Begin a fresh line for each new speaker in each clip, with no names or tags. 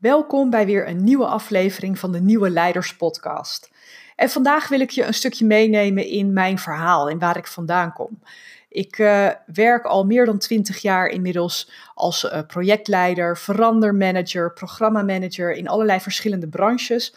Welkom bij weer een nieuwe aflevering van de Nieuwe Leiders Podcast. En vandaag wil ik je een stukje meenemen in mijn verhaal en waar ik vandaan kom. Ik uh, werk al meer dan twintig jaar inmiddels als uh, projectleider, verandermanager, programmamanager in allerlei verschillende branches.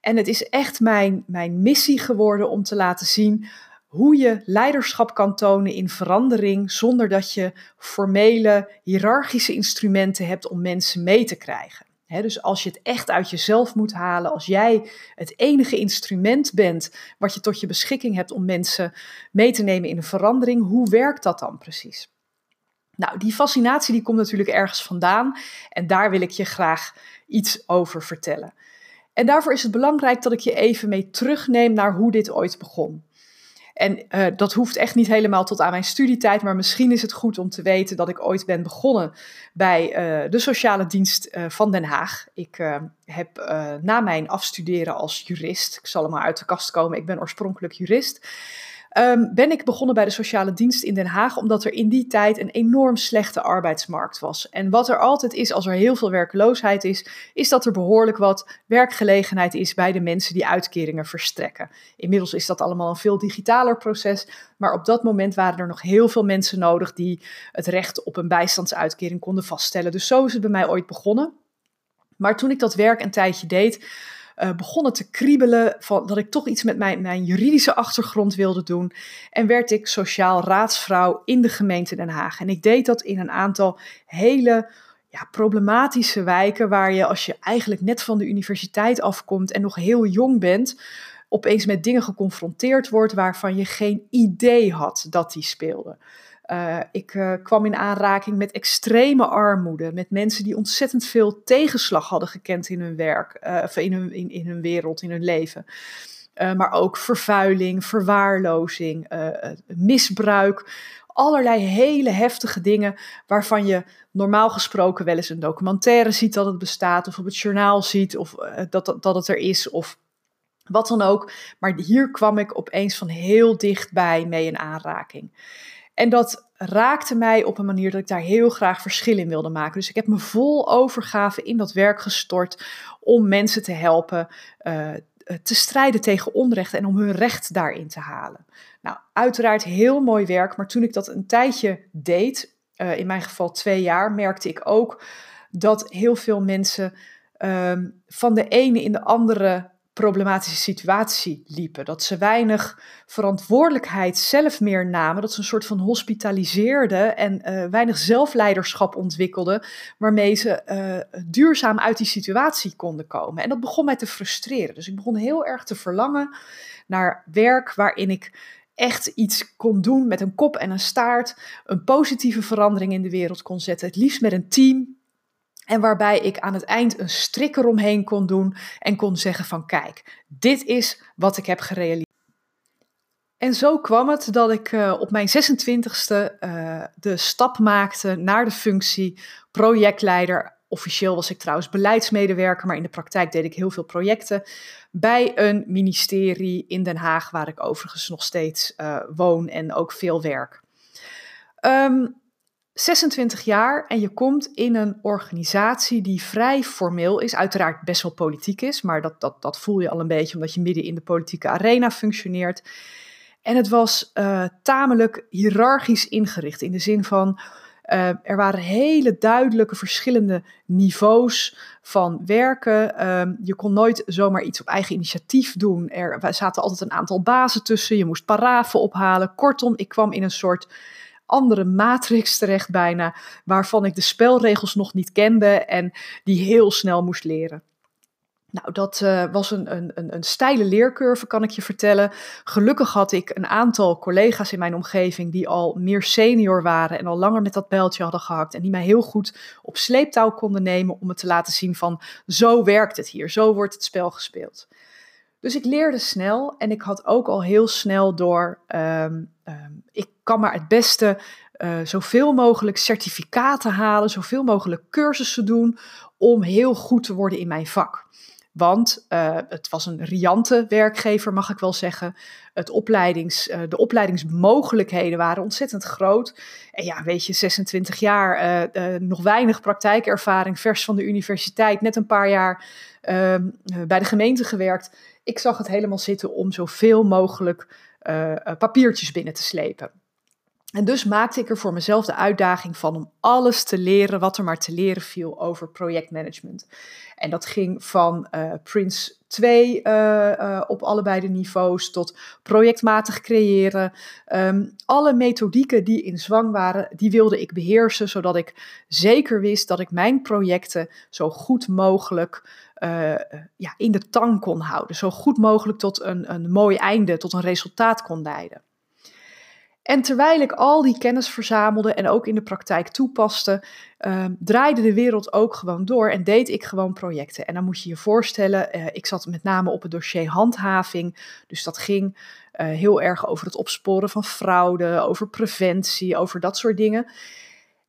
En het is echt mijn, mijn missie geworden om te laten zien hoe je leiderschap kan tonen in verandering zonder dat je formele, hiërarchische instrumenten hebt om mensen mee te krijgen. Dus als je het echt uit jezelf moet halen, als jij het enige instrument bent wat je tot je beschikking hebt om mensen mee te nemen in een verandering, hoe werkt dat dan precies? Nou, die fascinatie die komt natuurlijk ergens vandaan en daar wil ik je graag iets over vertellen. En daarvoor is het belangrijk dat ik je even mee terugneem naar hoe dit ooit begon. En uh, dat hoeft echt niet helemaal tot aan mijn studietijd, maar misschien is het goed om te weten dat ik ooit ben begonnen bij uh, de sociale dienst uh, van Den Haag. Ik heb na mijn afstuderen als jurist, ik zal er maar uit de kast komen, ik ben oorspronkelijk jurist. Um, ben ik begonnen bij de sociale dienst in Den Haag, omdat er in die tijd een enorm slechte arbeidsmarkt was. En wat er altijd is als er heel veel werkloosheid is, is dat er behoorlijk wat werkgelegenheid is bij de mensen die uitkeringen verstrekken. Inmiddels is dat allemaal een veel digitaler proces, maar op dat moment waren er nog heel veel mensen nodig die het recht op een bijstandsuitkering konden vaststellen. Dus zo is het bij mij ooit begonnen. Maar toen ik dat werk een tijdje deed, uh, begonnen te kriebelen van dat ik toch iets met mijn, mijn juridische achtergrond wilde doen. En werd ik sociaal raadsvrouw in de gemeente Den Haag. En ik deed dat in een aantal hele ja, problematische wijken waar je als je eigenlijk net van de universiteit afkomt en nog heel jong bent, opeens met dingen geconfronteerd wordt waarvan je geen idee had dat die speelden. Uh, ik uh, kwam in aanraking met extreme armoede, met mensen die ontzettend veel tegenslag hadden gekend in hun werk, uh, of in hun, in hun wereld, in hun leven. maar ook vervuiling, verwaarlozing, misbruik, allerlei hele heftige dingen waarvan je normaal gesproken wel eens een documentaire ziet dat het bestaat, of op het journaal ziet of dat, dat, dat het er is, of wat dan ook. Maar hier kwam ik opeens van heel dichtbij mee in aanraking. En dat raakte mij op een manier dat ik daar heel graag verschil in wilde maken. Dus ik heb me vol overgave in dat werk gestort om mensen te helpen uh, te strijden tegen onrecht en om hun recht daarin te halen. Nou, uiteraard heel mooi werk, maar toen ik dat een tijdje deed, uh, in mijn geval twee jaar, merkte ik ook dat heel veel mensen uh, van de ene in de andere problematische situatie liepen. Dat ze weinig verantwoordelijkheid zelf meer namen. Dat ze een soort van hospitaliseerden en uh, weinig zelfleiderschap ontwikkelden. Waarmee ze uh, duurzaam uit die situatie konden komen. En dat begon mij te frustreren. Dus ik begon heel erg te verlangen naar werk waarin ik echt iets kon doen met een kop en een staart. Een positieve verandering in de wereld kon zetten. Het liefst met een team en waarbij ik aan het eind een strik eromheen kon doen en kon zeggen van kijk, dit is wat ik heb gerealiseerd. En zo kwam het dat ik uh, op mijn 26e uh, de stap maakte naar de functie projectleider. Officieel was ik trouwens beleidsmedewerker, maar in de praktijk deed ik heel veel projecten bij een ministerie in Den Haag, waar ik overigens nog steeds uh, woon en ook veel werk. Um, 26 jaar en je komt in een organisatie die vrij formeel is, uiteraard best wel politiek is, maar dat, dat, dat voel je al een beetje omdat je midden in de politieke arena functioneert. En het was uh, tamelijk hiërarchisch ingericht in de zin van uh, er waren hele duidelijke verschillende niveaus van werken. Uh, je kon nooit zomaar iets op eigen initiatief doen. Er zaten altijd een aantal bazen tussen. Je moest parafen ophalen. Kortom, ik kwam in een soort andere matrix terecht bijna, waarvan ik de spelregels nog niet kende en die heel snel moest leren. Nou, dat uh, was een, een, een steile leercurve, kan ik je vertellen. Gelukkig had ik een aantal collega's in mijn omgeving die al meer senior waren en al langer met dat bijltje hadden gehakt. En die mij heel goed op sleeptouw konden nemen om me te laten zien van zo werkt het hier, zo wordt het spel gespeeld. Dus ik leerde snel en ik had ook al heel snel door, um, um, ik kan maar het beste uh, zoveel mogelijk certificaten halen, zoveel mogelijk cursussen doen om heel goed te worden in mijn vak. Want uh, het was een riante werkgever, mag ik wel zeggen. Het opleidings, uh, de opleidingsmogelijkheden waren ontzettend groot. En ja, weet je, 26 jaar, nog weinig praktijkervaring, vers van de universiteit, net een paar jaar ehm, bij de gemeente gewerkt. Ik zag het helemaal zitten om zoveel mogelijk papiertjes binnen te slepen. En dus maakte ik er voor mezelf de uitdaging van om alles te leren wat er maar te leren viel over projectmanagement. En dat ging van uh, Prince 2 uh, uh, op allebei de niveaus tot projectmatig creëren. Um, alle methodieken die in zwang waren, die wilde ik beheersen, zodat ik zeker wist dat ik mijn projecten zo goed mogelijk uh, ja, in de tang kon houden. Zo goed mogelijk tot een, een mooi einde, tot een resultaat kon leiden. En terwijl ik al die kennis verzamelde en ook in de praktijk toepaste, uh, draaide de wereld ook gewoon door en deed ik gewoon projecten. En dan moet je je voorstellen, uh, ik zat met name op het dossier handhaving. Dus dat ging heel erg over het opsporen van fraude, over preventie, over dat soort dingen.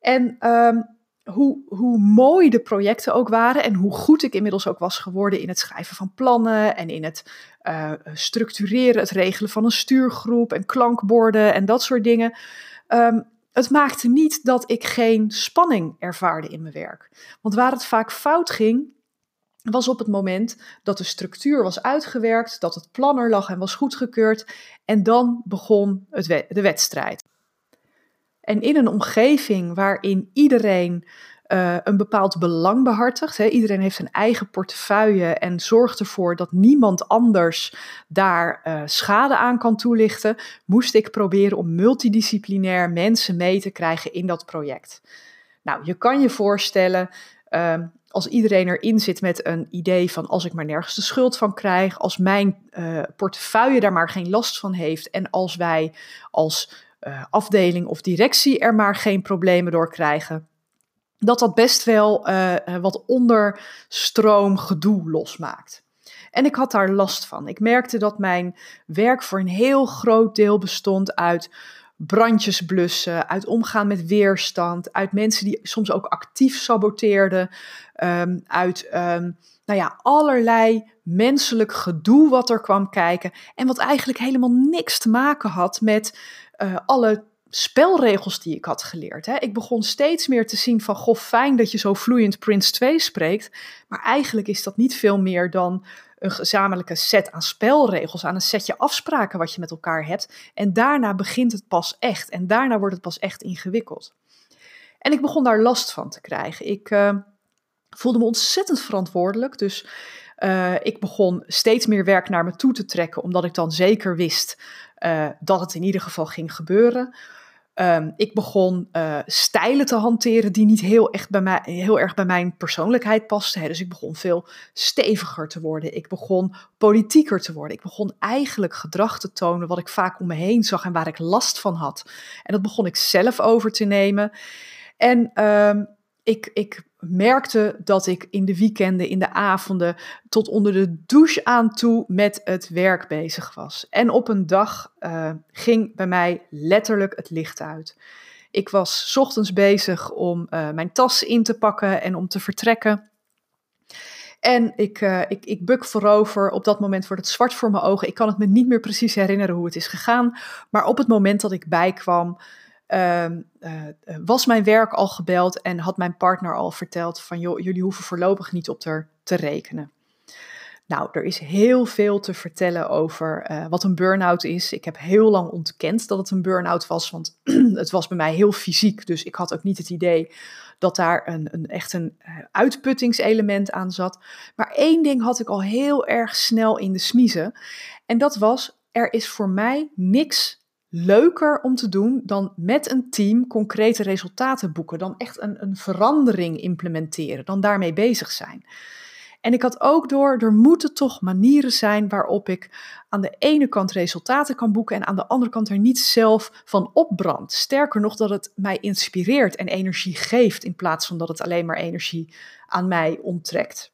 En um, hoe, hoe mooi de projecten ook waren en hoe goed ik inmiddels ook was geworden in het schrijven van plannen en in het uh, structureren, het regelen van een stuurgroep en klankborden en dat soort dingen. Um, het maakte niet dat ik geen spanning ervaarde in mijn werk. Want waar het vaak fout ging, was op het moment dat de structuur was uitgewerkt, dat het plan er lag en was goedgekeurd. En dan begon het de wedstrijd. En in een omgeving waarin iedereen uh, een bepaald belang behartigt. Hè. Iedereen heeft een eigen portefeuille en zorgt ervoor dat niemand anders daar uh, schade aan kan toelichten. Moest ik proberen om multidisciplinair mensen mee te krijgen in dat project. Nou, je kan je voorstellen. Uh, als iedereen erin zit met een idee van als ik maar nergens de schuld van krijg, als mijn uh, portefeuille daar maar geen last van heeft en als wij als uh, afdeling of directie er maar geen problemen door krijgen, dat dat best wel uh, wat onderstroom gedoe losmaakt. En ik had daar last van. Ik merkte dat mijn werk voor een heel groot deel bestond uit brandjes blussen, uit omgaan met weerstand, uit mensen die soms ook actief saboteerden, um, uit um, nou ja, allerlei menselijk gedoe wat er kwam kijken en wat eigenlijk helemaal niks te maken had met uh, alle spelregels die ik had geleerd. Hè. Ik begon steeds meer te zien van, goh, fijn dat je zo vloeiend Prince 2 spreekt, maar eigenlijk is dat niet veel meer dan een gezamenlijke set aan spelregels, aan een setje afspraken wat je met elkaar hebt. En daarna begint het pas echt en daarna wordt het pas echt ingewikkeld. En ik begon daar last van te krijgen. Ik uh, voelde me ontzettend verantwoordelijk, dus uh, ik begon steeds meer werk naar me toe te trekken, omdat ik dan zeker wist uh, dat het in ieder geval ging gebeuren. Um, ik begon uh, stijlen te hanteren die niet heel, echt bij mij, heel erg bij mijn persoonlijkheid pasten. Hè. Dus ik begon veel steviger te worden. Ik begon politieker te worden. Ik begon eigenlijk gedrag te tonen wat ik vaak om me heen zag en waar ik last van had. En dat begon ik zelf over te nemen. En um, ik, ik merkte dat ik in de weekenden, in de avonden, tot onder de douche aan toe met het werk bezig was. En op een dag uh, ging bij mij letterlijk het licht uit. Ik was ochtends bezig om uh, mijn tas in te pakken en om te vertrekken. En ik, uh, ik, ik buk voorover. Op dat moment wordt het zwart voor mijn ogen. Ik kan het me niet meer precies herinneren hoe het is gegaan. Maar op het moment dat ik bijkwam, uh, uh, was mijn werk al gebeld en had mijn partner al verteld van joh, jullie hoeven voorlopig niet op er te rekenen. Nou, er is heel veel te vertellen over uh, wat een burn-out is. Ik heb heel lang ontkend dat het een burn-out was, want het was bij mij heel fysiek. Dus ik had ook niet het idee dat daar een, een echt een uh, uitputtingselement aan zat. Maar één ding had ik al heel erg snel in de smiezen. En dat was, er is voor mij niks leuker om te doen dan met een team concrete resultaten boeken, dan echt een, een verandering implementeren, dan daarmee bezig zijn. En ik had ook door, er moeten toch manieren zijn waarop ik aan de ene kant resultaten kan boeken en aan de andere kant er niet zelf van opbrand. Sterker nog, dat het mij inspireert en energie geeft in plaats van dat het alleen maar energie aan mij onttrekt.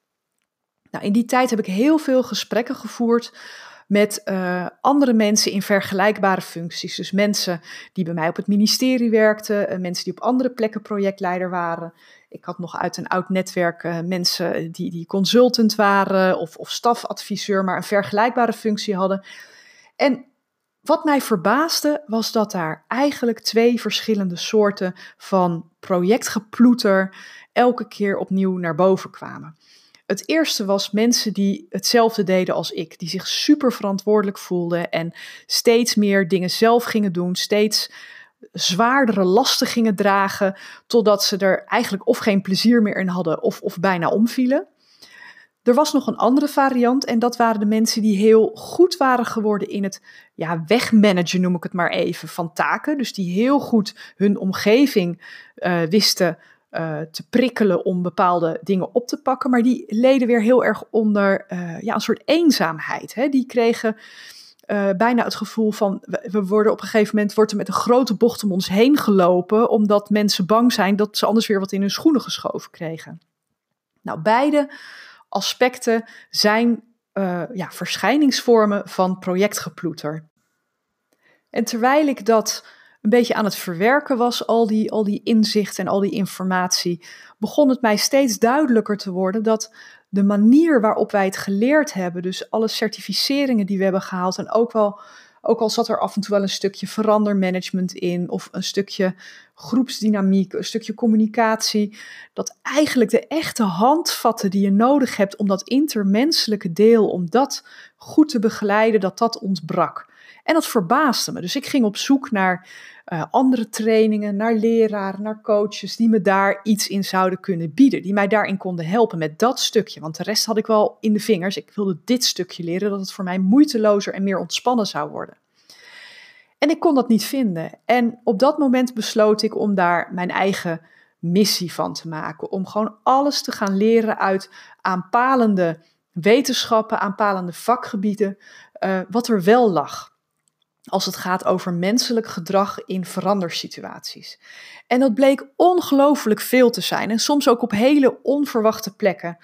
Nou, in die tijd heb ik heel veel gesprekken gevoerd met uh, andere mensen in vergelijkbare functies. Dus mensen die bij mij op het ministerie werkten, uh, mensen die op andere plekken projectleider waren. Ik had nog uit een oud netwerk uh, mensen die, die consultant waren of, of stafadviseur, maar een vergelijkbare functie hadden. En wat mij verbaasde was dat daar eigenlijk twee verschillende soorten van projectgeploeter elke keer opnieuw naar boven kwamen. Het eerste was mensen die hetzelfde deden als ik, die zich super verantwoordelijk voelden en steeds meer dingen zelf gingen doen, steeds zwaardere lasten gingen dragen, totdat ze er eigenlijk of geen plezier meer in hadden of, of bijna omvielen. Er was nog een andere variant en dat waren de mensen die heel goed waren geworden in het ja, wegmanagen, noem ik het maar even, van taken. Dus die heel goed hun omgeving uh, wisten uh, te prikkelen om bepaalde dingen op te pakken. Maar die leden weer heel erg onder uh, ja, een soort eenzaamheid. Hè? Die kregen uh, bijna het gevoel van we worden op een gegeven moment wordt er met een grote bocht om ons heen gelopen, omdat mensen bang zijn dat ze anders weer wat in hun schoenen geschoven kregen. Nou, beide aspecten zijn ja, verschijningsvormen van projectgeploeter. En terwijl ik dat een beetje aan het verwerken was, al die, al die inzicht en al die informatie, begon het mij steeds duidelijker te worden dat de manier waarop wij het geleerd hebben, dus alle certificeringen die we hebben gehaald en ook wel ook al zat er af en toe wel een stukje verandermanagement in, of een stukje groepsdynamiek, een stukje communicatie. Dat eigenlijk de echte handvatten die je nodig hebt om dat intermenselijke deel, om dat goed te begeleiden, dat dat ontbrak. En dat verbaasde me. Dus ik ging op zoek naar uh, andere trainingen, naar leraren, naar coaches die me daar iets in zouden kunnen bieden. Die mij daarin konden helpen met dat stukje. Want de rest had ik wel in de vingers. Ik wilde dit stukje leren, dat het voor mij moeitelozer en meer ontspannen zou worden. En ik kon dat niet vinden. En op dat moment besloot ik om daar mijn eigen missie van te maken. Om gewoon alles te gaan leren uit aanpalende wetenschappen, aanpalende vakgebieden, uh, wat er wel lag als het gaat over menselijk gedrag in verandersituaties. En dat bleek ongelooflijk veel te zijn en soms ook op hele onverwachte plekken.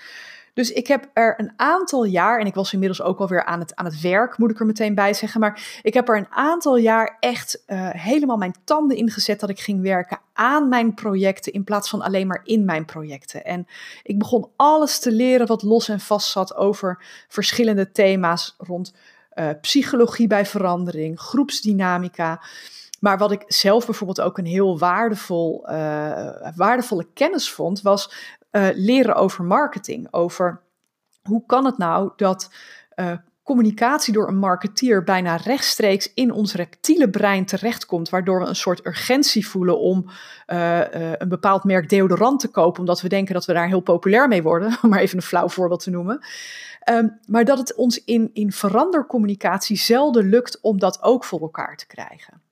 Dus ik heb er een aantal jaar, en ik was inmiddels ook alweer aan het, aan het werk, moet ik er meteen bij zeggen, maar ik heb er een aantal jaar echt uh, helemaal mijn tanden in gezet dat ik ging werken aan mijn projecten in plaats van alleen maar in mijn projecten. En ik begon alles te leren wat los en vast zat over verschillende thema's rond uh, psychologie bij verandering, groepsdynamica. Maar wat ik zelf bijvoorbeeld ook een heel waardevol, uh, waardevolle kennis vond, was uh, leren over marketing. Over hoe kan het nou dat communicatie door een marketeer bijna rechtstreeks in ons reptiele brein terechtkomt, waardoor we een soort urgentie voelen om uh, uh, een bepaald merk deodorant te kopen, omdat we denken dat we daar heel populair mee worden, om maar even een flauw voorbeeld te noemen. Um, maar dat het ons in, in verandercommunicatie zelden lukt om dat ook voor elkaar te krijgen.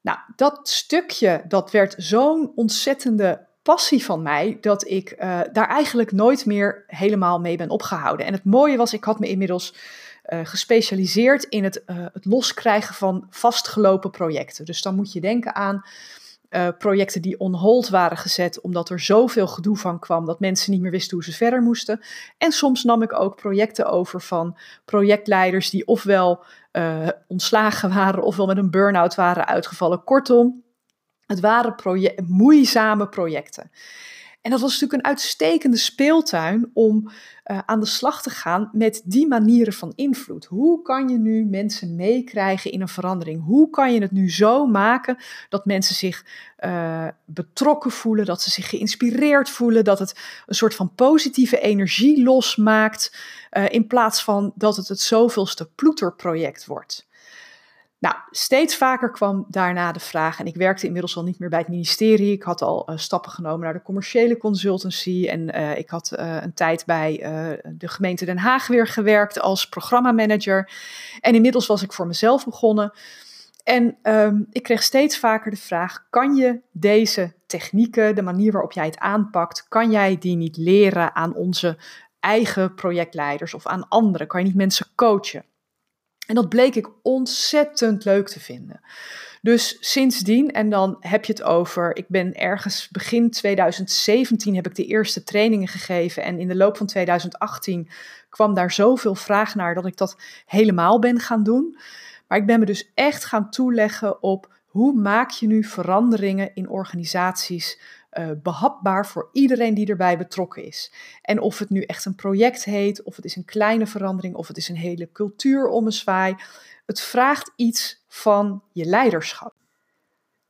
Nou, dat stukje, dat werd zo'n ontzettende passie van mij dat ik uh, daar eigenlijk nooit meer helemaal mee ben opgehouden. En het mooie was, ik had me inmiddels uh, gespecialiseerd in het, uh, het loskrijgen van vastgelopen projecten. Dus dan moet je denken aan projecten die on hold waren gezet omdat er zoveel gedoe van kwam dat mensen niet meer wisten hoe ze verder moesten. En soms nam ik ook projecten over van projectleiders die ofwel ontslagen waren ofwel met een burn-out waren uitgevallen. Kortom, het waren moeizame projecten. En dat was natuurlijk een uitstekende speeltuin om uh, aan de slag te gaan met die manieren van invloed. Hoe kan je nu mensen meekrijgen in een verandering? Hoe kan je het nu zo maken dat mensen zich uh, betrokken voelen, dat ze zich geïnspireerd voelen, dat het een soort van positieve energie losmaakt, uh, in plaats van dat het het zoveelste ploeterproject wordt? Nou, steeds vaker kwam daarna de vraag, en ik werkte inmiddels al niet meer bij het ministerie. Ik had al uh, stappen genomen naar de commerciële consultancy. En uh, ik had uh, een tijd bij de gemeente Den Haag weer gewerkt als programmamanager. En inmiddels was ik voor mezelf begonnen. En um, ik kreeg steeds vaker de vraag: kan je deze technieken, de manier waarop jij het aanpakt, kan jij die niet leren aan onze eigen projectleiders of aan anderen? Kan je niet mensen coachen? En dat bleek ik ontzettend leuk te vinden. Dus sindsdien, en dan heb je het over, ik ben ergens begin 2017 heb ik de eerste trainingen gegeven en in de loop van 2018 kwam daar zoveel vraag naar dat ik dat helemaal ben gaan doen. Maar ik ben me dus echt gaan toeleggen op hoe maak je nu veranderingen in organisaties uh, behapbaar voor iedereen die erbij betrokken is. En of het nu echt een project heet, of het is een kleine verandering, of het is een hele cultuurommezwaai. Het vraagt iets van je leiderschap.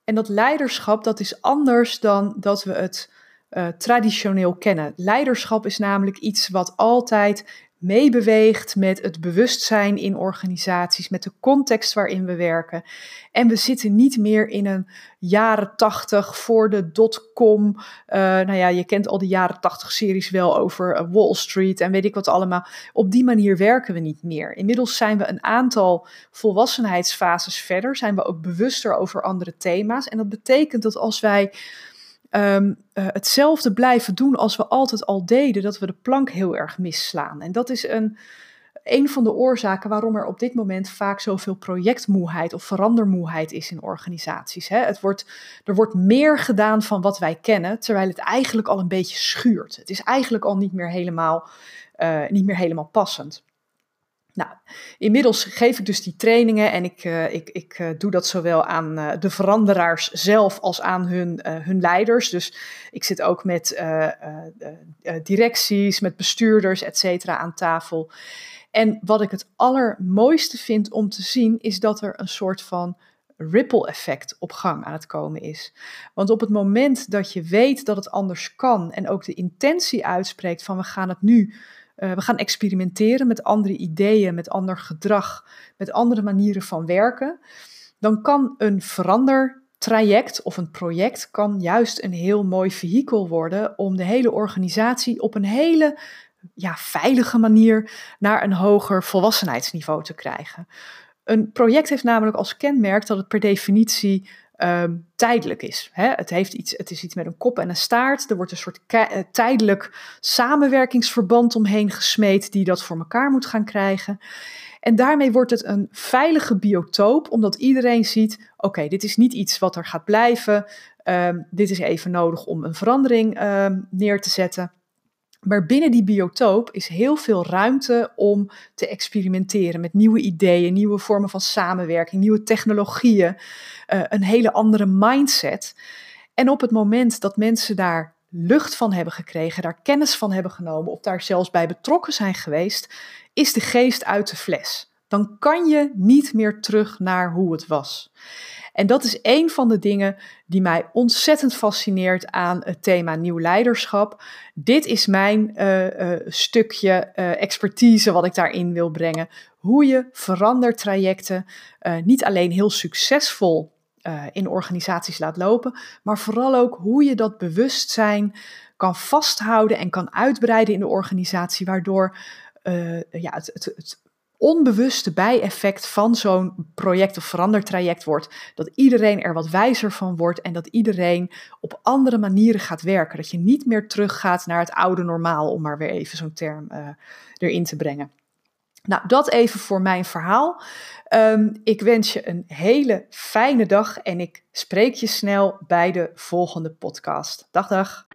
En dat leiderschap, dat is anders dan dat we het uh, traditioneel kennen. Leiderschap is namelijk iets wat altijd meebeweegt met het bewustzijn in organisaties, met de context waarin we werken. En we zitten niet meer in een jaren tachtig voor de dotcom. Uh, nou ja, je kent al die jaren tachtig series wel over uh, Wall Street en weet ik wat allemaal. Op die manier werken we niet meer. Inmiddels zijn we een aantal volwassenheidsfases verder, zijn we ook bewuster over andere thema's. En dat betekent dat als wij um, uh, hetzelfde blijven doen als we altijd al deden, dat we de plank heel erg misslaan. En dat is een, een van de oorzaken waarom er op dit moment vaak zoveel projectmoeheid of verandermoeheid is in organisaties. Hè. Het wordt, er wordt meer gedaan van wat wij kennen, terwijl het eigenlijk al een beetje schuurt. Het is eigenlijk al niet meer helemaal, uh, niet meer helemaal passend. Nou, inmiddels geef ik dus die trainingen en ik, uh, ik, ik uh, doe dat zowel aan uh, de veranderaars zelf als aan hun, hun leiders. Dus ik zit ook met directies, met bestuurders, et cetera, aan tafel. En wat ik het allermooiste vind om te zien, is dat er een soort van ripple effect op gang aan het komen is. Want op het moment dat je weet dat het anders kan en ook de intentie uitspreekt van we gaan het nu uh, we gaan experimenteren met andere ideeën, met ander gedrag, met andere manieren van werken. Dan kan een verandertraject of een project kan juist een heel mooi vehikel worden om de hele organisatie op een hele ja, veilige manier naar een hoger volwassenheidsniveau te krijgen. Een project heeft namelijk als kenmerk dat het per definitie um, tijdelijk is. Hè? Het, heeft iets, het is iets met een kop en een staart. Er wordt een soort uh, tijdelijk samenwerkingsverband omheen gesmeed die dat voor elkaar moet gaan krijgen. En daarmee wordt het een veilige biotoop, omdat iedereen ziet: oké, dit is niet iets wat er gaat blijven. Um, dit is even nodig om een verandering um, neer te zetten. Maar binnen die biotoop is heel veel ruimte om te experimenteren met nieuwe ideeën, nieuwe vormen van samenwerking, nieuwe technologieën, uh, een hele andere mindset. En op het moment dat mensen daar lucht van hebben gekregen, daar kennis van hebben genomen of daar zelfs bij betrokken zijn geweest, is de geest uit de fles. Dan kan je niet meer terug naar hoe het was. En dat is een van de dingen die mij ontzettend fascineert aan het thema nieuw leiderschap. Dit is mijn uh, uh, stukje uh, expertise wat ik daarin wil brengen. Hoe je verandertrajecten niet alleen heel succesvol in organisaties laat lopen, maar vooral ook hoe je dat bewustzijn kan vasthouden en kan uitbreiden in de organisatie, waardoor ja, het, het, het onbewuste bijeffect van zo'n project of verandertraject wordt dat iedereen er wat wijzer van wordt en dat iedereen op andere manieren gaat werken. Dat je niet meer teruggaat naar het oude normaal, om maar weer even zo'n term uh, erin te brengen. Nou, dat even voor mijn verhaal. Um, ik wens je een hele fijne dag en ik spreek je snel bij de volgende podcast. Dag, dag.